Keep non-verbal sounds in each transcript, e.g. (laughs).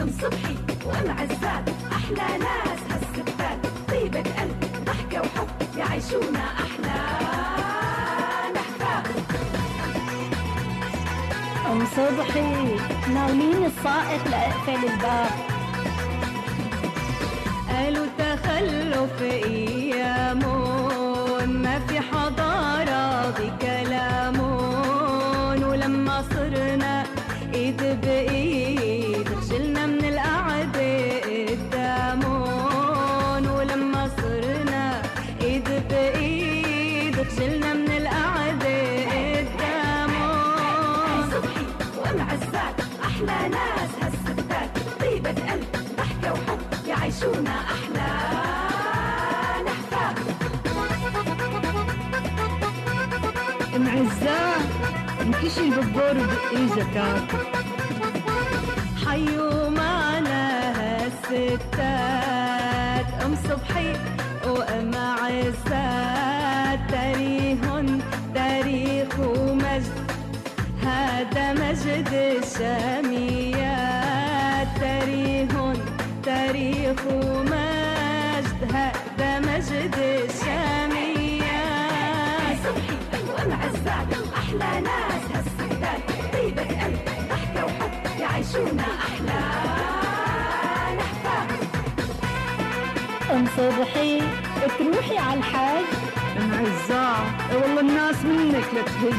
ام صبحي وام عزات أحلى ناس هالستات طيبة قلب ضحكة وحب يعيشونا أحلى نحفاد أم صبحي ناوليني السائق لأقفل الباب. قالوا تخلف ايامون ما في حضارة معزاه انكشي الببور ودقي زكاة. حيوا معنا هالستات أم صبحي وأم عزات تاريخ تاريخ ومجد هذا مجد الشاميات. تاريخ تاريخ ومجد. صبحي تروحي على الحاج. معزاه والله الناس منك لتهج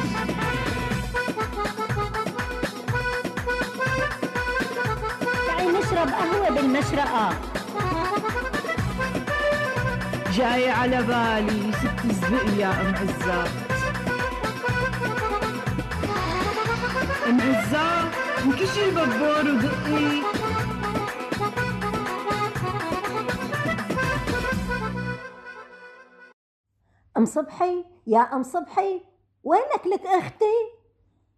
تعي نشرب قهوة بالمشرقة. جاي على بالي ست الزبق يا أم عزات أم عزات انكشي الببور ودقي أم صبحي؟ يا أم صبحي وينك لك أختي؟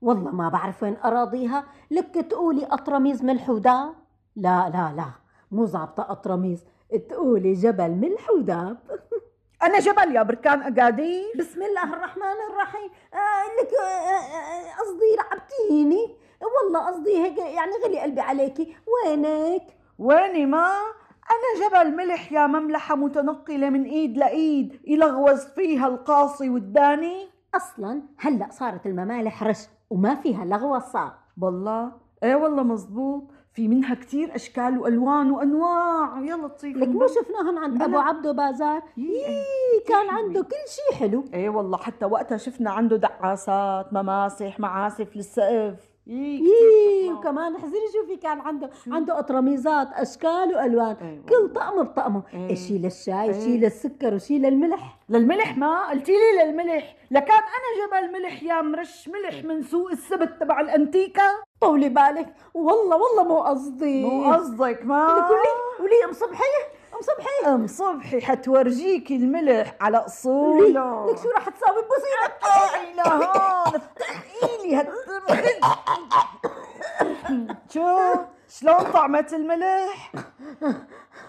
والله ما بعرف وين أراضيها. لك تقولي أطرميز ملح وداب لا لا لا مو ظابطه أطرميز. تقولي جبل ملح وداب (laughs) أنا جبل يا بركان أقادير. بسم الله الرحمن الرحيم. آه لك آه، آه، قصدي لعبتيني؟ والله قصدي هيك يعني غلي قلبي عليكي. وينك؟ ويني ما؟ أنا جبل ملح يا مملحة متنقلة من إيد لإيد يلغوز فيها القاصي والداني. أصلا هلأ صارت الممالح رش وما فيها لغوه صار والله إيه والله مزبوط في منها كتير أشكال وألوان وأنواع. يا لطيف لك مو شفناهن عند. أبو عبده بازار؟ يي، يي كان عنده كل شيء حلو. إيه والله حتى وقتها شفنا عنده دعاسات مماسح معاسف للسقف. يي شفنا. وكمان احزري شوفي كان عنده عنده أطرميزات أشكال وألوان. أيوة. كل طقم بطقمه إيه. شيء للشاي إيه. شيء للسكر وشيء للملح. للملح؟ ما قلتي لي للملح. لكان أنا جبل ملح يا مرش. ملح من سوق السبت تبع الانتيكا طولي بالك. والله والله مو قصدي. مو قصدك ما. لك ولي ولي أم صبحي؟ أم صبحي؟ أم صبحي حتورجيكي الملح على أصوله. لك شو راح تساوي ببوس إيدك طلعي لهون افتحي لي هالتمخ شو شلون طعمت الملح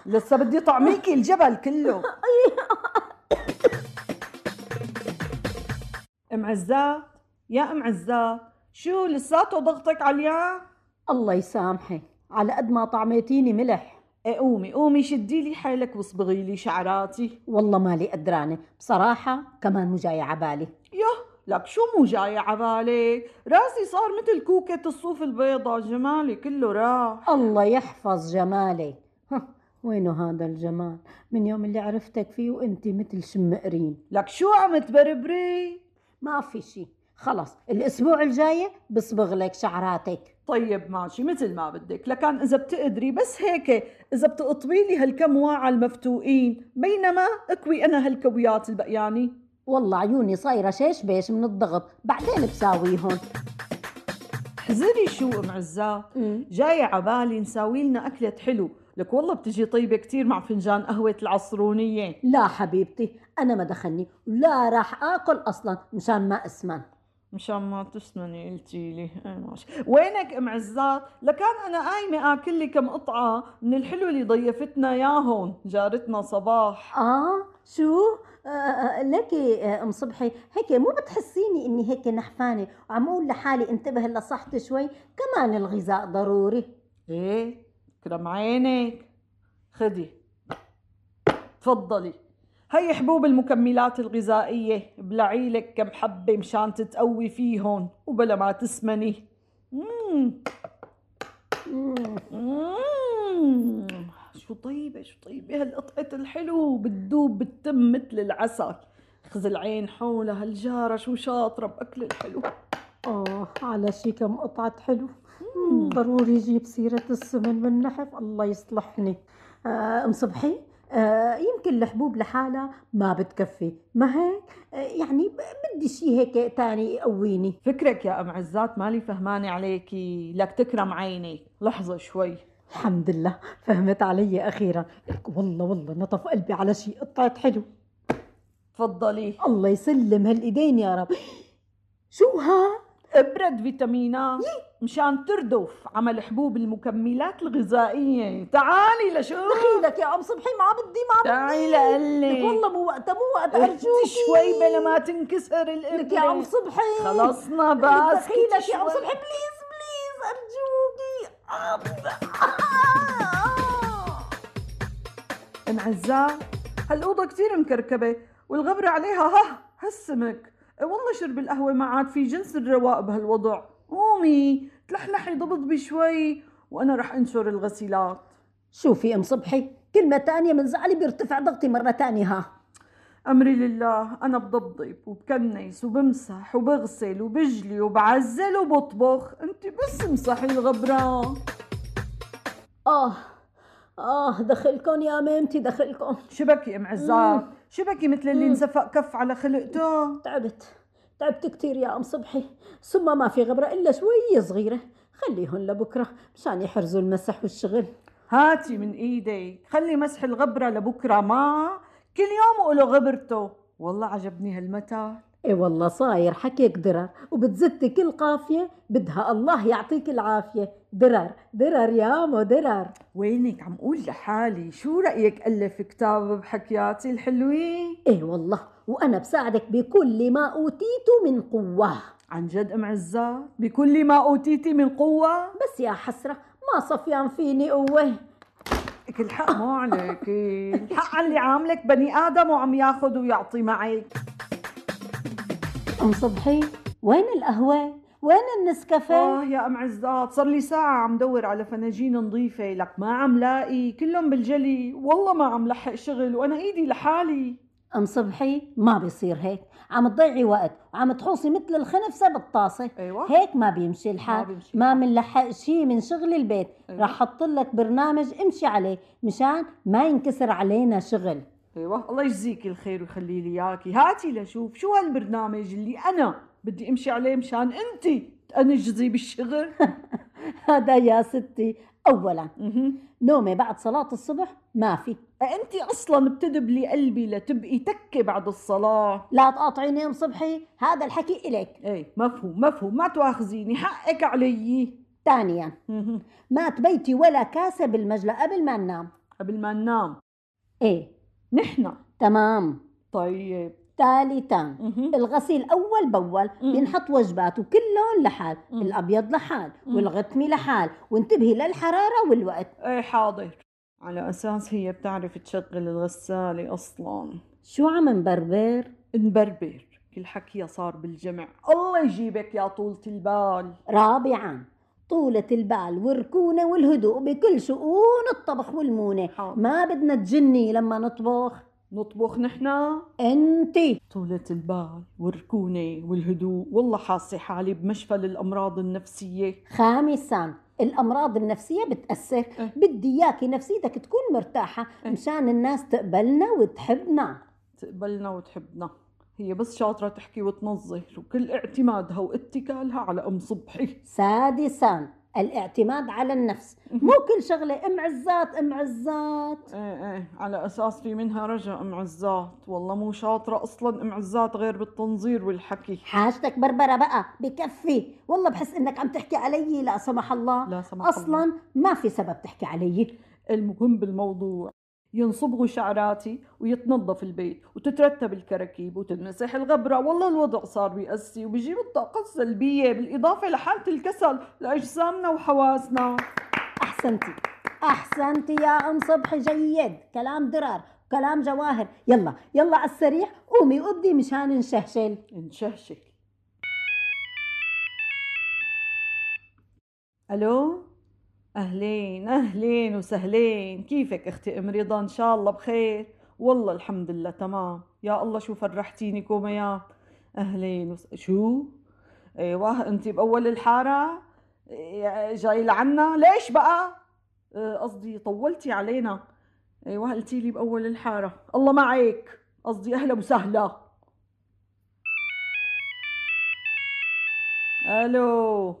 لسه بدي طعميكي الجبل كله. ام عزات يا ام عزات شو لساته ضغطك عليا؟ الله يسامحك على قد ما طعميتيني ملح. إيه قومي قومي شدي لي حيلك واصبغي لي شعراتي. والله مالي قدرانة بصراحة كمان مو جاي عبالي لك شو مو جاي عبالك راسي صار مثل كوكة الصوف البيضة جمالي كله راح الله يحفظ جمالك ها، وينه هذا الجمال؟ من يوم اللي عرفتك فيه وأنت مثل شم قرين لك شو عم تبربري؟ ما في شي. خلص الأسبوع الجاي بصبغ لك شعراتك. طيب ماشي مثل ما بدك. لكان إذا بتقدري بس هيك إذا بتقطبي لي هالكم واعة المفتوقين بينما أكوي أنا هالكويات البقياني. والله عيوني صايرة شيش بيش من الضغط بعدين بساويهم. حزري شو ام عزات جاية عبالي نساوي لنا أكلة حلو. لك والله بتجي طيبة كتير مع فنجان قهوة العصرونية. لا حبيبتي أنا ما دخلني لا راح آكل أصلا مشان ما أسمن. مشان ما تسمني قلتي لي. إيه ماشي. وينك ام عزات لكان أنا قايمة آكل لي كم قطعة من الحلو اللي ضيفتنا ياهن جارتنا صباح. آه شو؟ آه، آه، ليكي آه، أم صبحي هيك مو بتحسيني إني هيك نحفانة وعم أقول لحالي انتبه لصحتي شوي كمان الغذاء ضروري. إيه كرم عينك. خدي. تفضلي. هي حبوب المكملات الغذائية ابلعي لك كم حبة مشان تتقوي فيهن وبلا ما تسمني. مم. مم. شو طيبة شو طيبة هالقطعة الحلو بتدوب بالتم مثل العسل. خذ العين حولها الجارة شو شاطرة بأكل الحلو. آه على شي كم قطعة حلو. ضروري يجيب سيرة السمن من نحف. الله يصلحني. آه، أم صبحي آه، يمكن الحبوب لحالها ما بتكفي. ما هيك؟ آه، يعني بدي شي هيك تاني يقويني. فكرك يا أم عزات مالي فهمانة عليكي. لك تكرم عيني. لحظة شوي. الحمد لله. فهمت علي أخيرا. لك والله والله نتف قلبي على شي قطعة حلو. تفضلي. الله يسلم هالإيدين يا رب. شو ها؟ إبرد فيتامينات مشان تردف عمل حبوب المكملات الغذائية. تعالي لشوف. دخيلك يا أم صبحي ما بدي ما بدي. تعالي لك لقلك والله مو وقتها مو وقت ارجوك شوي بلا ما تنكسر لك يا أم صبحي. خلصنا بس دخيلك يا أم. صبحي. please please أرجوكي. انعزال هالأوضة كتير مكركبة والغبرة عليها؟ ها هالسمك إيه والله شرب القهوة ما عاد في جنس الرواق بهالوضع. قومي تلحلحي ضبط بشوي وأنا رح أنشر الغسيلات. شوفي ام صبحي كلمة تانية من زعلي بيرتفع ضغطي مرة تانية ها. أمري لله أنا بضبضب وبكنس وبمسح وبغسل وبجلي وبعزل وبطبخ. أنت بس امسحي الغبرة. آه آه دخلكم يا ميمتي دخلكم شبكي أم عزات شبكي مثل اللي مم. انسفق كف على خلقته؟ تعبت تعبت كتير يا أم صبحي. ثم ما في غبرة إلا شوية صغيرة. خليهن لبكرة مشان يحرزوا المسح والشغل. هاتي من إيدك خلي مسح الغبرة لبكرة ما كل يوم قولوا غبرته. والله عجبني هالمثل إي والله صاير حكيك درر وبتزتي كل قافية بدها الله يعطيك العافية. درر درر يا مو درر. وينك عم قول لحالي؟ شو رأيك ألف كتاب بحكياتي الحلوين؟ إيه والله وأنا بساعدك بكل ما أوتيت من قوة. عن جد أم عزات بكل ما أوتيتي من قوة؟ بس يا حسرة ما صفيان فيني قوة. لك الحق مو عليك الحق على اللي عاملك بني آدم وعم ياخذ ويعطي معك. أم صبحي وين القهوة؟ وين النسكافيه؟ آه يا أم عزات صار لي ساعة عم دور على فناجين نظيفة لك ما عم لاقي كلهم بالجلي والله ما عم لحق شغل وأنا إيدي لحالي. أم صبحي ما بيصير هيك. عم تضيعي وقت وعم تحوصي مثل الخنفسة بالطاسة أيوة. هيك ما بيمشي الحال. ما منلحق شيء من شغل البيت. أيوة. رح أحط لك برنامج امشي عليه مشان ما ينكسر علينا شغل. أيوه. الله يجزيك الخير ويخلي لي اياكي هاتي لشوف شو هالبرنامج اللي أنا بدي امشي عليه مشان انت تنجزي بالشغل. (laughs) هذا يا ستي اولا. نومي بعد صلاة الصبح ما في. أنت أصلا بتدبلي قلبي لتبقي تكي بعد الصلاة. لا تقاطعيني ام صبحي هذا الحكي إلك إيه مفهوم مفهوم. ما تواخذيني حقك علي. ثانيا. ما تبيتي ولا كاسة بالمجلة قبل ما ننام. قبل ما ننام. إيه. نحن. تمام. طيب. ثالثا. الغسيل أول بأول. بينحط وجبات وكل لون لحال. الأبيض لحال مم. والغتمي لحال وانتبهي للحرارة والوقت. إيه حاضر. على أساس هي بتعرف تشغل الغسالة أصلا. شو عم نبربر؟ نبربر. كل حكيها صار بالجمع. الله يجيبك يا طولة البال. رابعا طولة البال والركونة والهدوء بكل شؤون الطبخ والمونة. حاضر. ما بدنا تجني لما نطبخ. نطبخ نحنا؟ انتي طولة البال والركونة والهدوء. والله حاسة حالي بمشفى للأمراض النفسية. خامسا الأمراض النفسية بتأثر. إيه. بدي اياكي نفسيتك تكون مرتاحة إيه. مشان الناس تقبلنا وتحبنا. تقبلنا وتحبنا. هي بس شاطرة تحكي وتنظر وكل اعتمادها واتكالها على أم صبحي. سادسا. الاعتماد على النفس. مو كل شغلة ام عزات ام عزات. إيه إيه. على أساس في منها رجا أم عزات. والله مو شاطرة أصلا أم عزات غير بالتنظير والحكي. حاجتك بربرة بقى بكفي. والله بحس إنك عم تحكي علي لا سمح الله. لا سمح الله. أصلا ما في سبب تحكي علي. المهم بالموضوع. ينصبغوا شعراتي ويتنظف البيت وتترتب الكراكيب وتنمسح الغبرة. والله الوضع صار بيأسي وبيجيب الطاقة السلبية بالإضافة لحالة الكسل لأجسامنا وحواسنا. أحسنتي. أحسنتي يا أم صبحي جيد. كلام درار. كلام جواهر. يلا يلا على السريع. قومي وأبدي مشان نشهشل. نشهشل ألو؟ أهلين أهلين وسهلين. كيفك أختي أم رضا إن شاء الله بخير. والله الحمد لله تمام. يا الله شو فرحتيني كوميات أهلين وس... شو؟ أيوة أنت بأول الحارة؟ إيه، جاي لعنا؟ ليش بقى؟ آه، قصدي طولتي علينا. أيوه قلتي لي بأول الحارة. الله معك. قصدي أهلا وسهلا. ألو.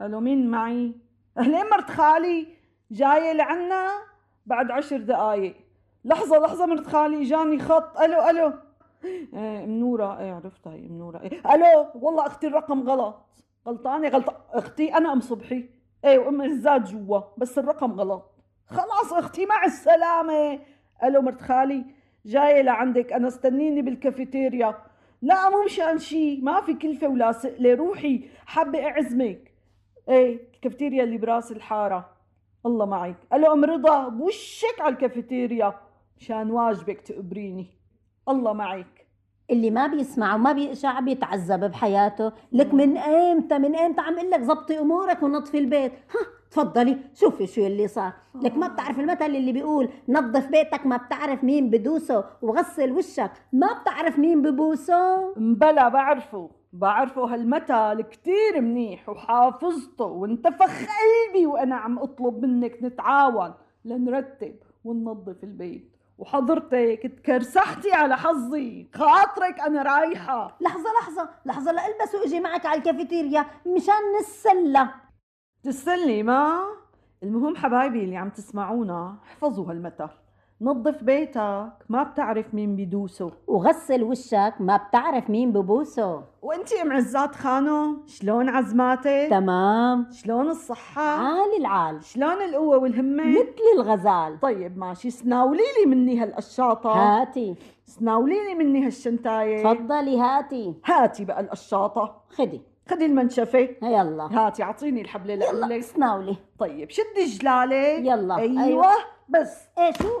ألو مين معي؟ اهلين مرت خالي جاية لعنا بعد عشر دقايق. لحظة لحظة مرت خالي جاني خط. ألو ألو. إيه منورة إيه عرفتها هي منورة إيه ألو. والله أختي الرقم غلط. غلطانة؟ غلط. أختي أنا أم صبحي. إيه وأم الزاد جوا. بس الرقم غلط. خلاص أختي مع السلامة. ألو مرت خالي. جاية لعندك. أنا استنيني بالكافيتيريا. لا مو مشان شي. ما في كلفة ولا سئلة روحي حابة أعزمك. إيه الكافيتيريا اللي برأس الحارة. الله معك. ألو ام رضا بوشك على الكافيتيريا مشان واجبك تقبريني. الله معك. اللي ما بيسمع وما بيقشع بيتعذب بحياته. لك من إمتى من إمتى عم أقول لك زبطي أمورك ونظفي البيت؟ ها تفضلي شوفي شو اللي صار. لك ما بتعرف المثل اللي بيقول نظف بيتك ما بتعرف مين بدوسه وغسل وشك ما بتعرف مين ببوسه. بلا بعرفه. بعرفه هالمثل كتير منيح وحافظته وانتفخ قلبي وأنا عم أطلب منك نتعاون لنرتب وننظف البيت. وحضرتك تكرسحتي على حظي خاطرك أنا رايحة. لحظة لحظة لحظة لألبس وأجي معك على الكافيتيريا مشان نتسلى تسلي ما؟ المهم حبايبي اللي عم تسمعونا احفظوا هالمثل. نظف بيتك ما بتعرف مين بيدوسه. وغسل وشك ما بتعرف مين ببوسه. وانتي ام عزات خانو شلون عزماتك؟ تمام. شلون الصحة؟ عالي العال. شلون القوة والهمة؟ مثل الغزال. طيب ماشي. سناولي لي مني هالقشاطة. هاتي. سناولي لي مني هالشنتاية. تفضلي هاتي. هاتي بقى القشاطة. خدي. خدي المنشفة. يلا. هاتي أعطيني الحبلة يلا لقلك سناولي. طيب شدي جلالة يلا، أيوه, أيوة. بس. إيه شو؟ (laughs)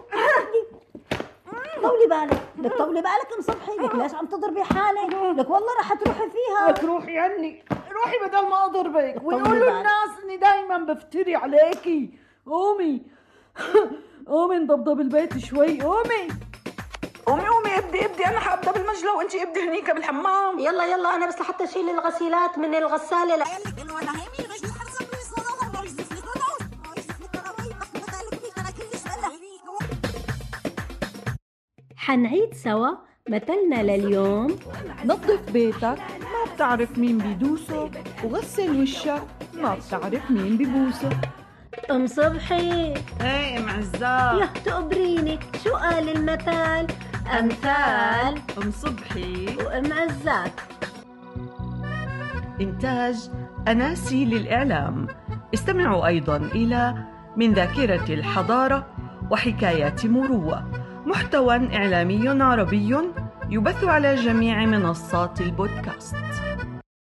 طولي بالك. لك طولي بالك أم صبحي. لك ليش عم تضربي حالك؟ لك والله رح تروحي فيها. لك روحي عني روحي بدل ما أضربك. ويقولوا. الناس إني دايما بفتري عليكي. قومي. (laughs) قومي نضبضب البيت شوي. قومي. قومي قومي. إبدي إبدي. أنا حابدا بالمجلى وانت إبدي هنيك بالحمام. يلا يلا. أنا بس لحتى اشيل الغسيلات من الغسالة. لا. حنعيد سوا مثلنا لليوم. نظف بيتك ما بتعرف مين بيدوسه وغسل وشك ما بتعرف مين ببوسه ام صبحي. إيه ام عزام يا تقبريني. شو قال المثل أمثال. ام صبحي. وام عزام إنتاج أناسي للإعلام. استمعوا أيضا إلى من ذاكرة الحضارة وحكايات مروة محتوى إعلامي عربي يبث على جميع منصات البودكاست.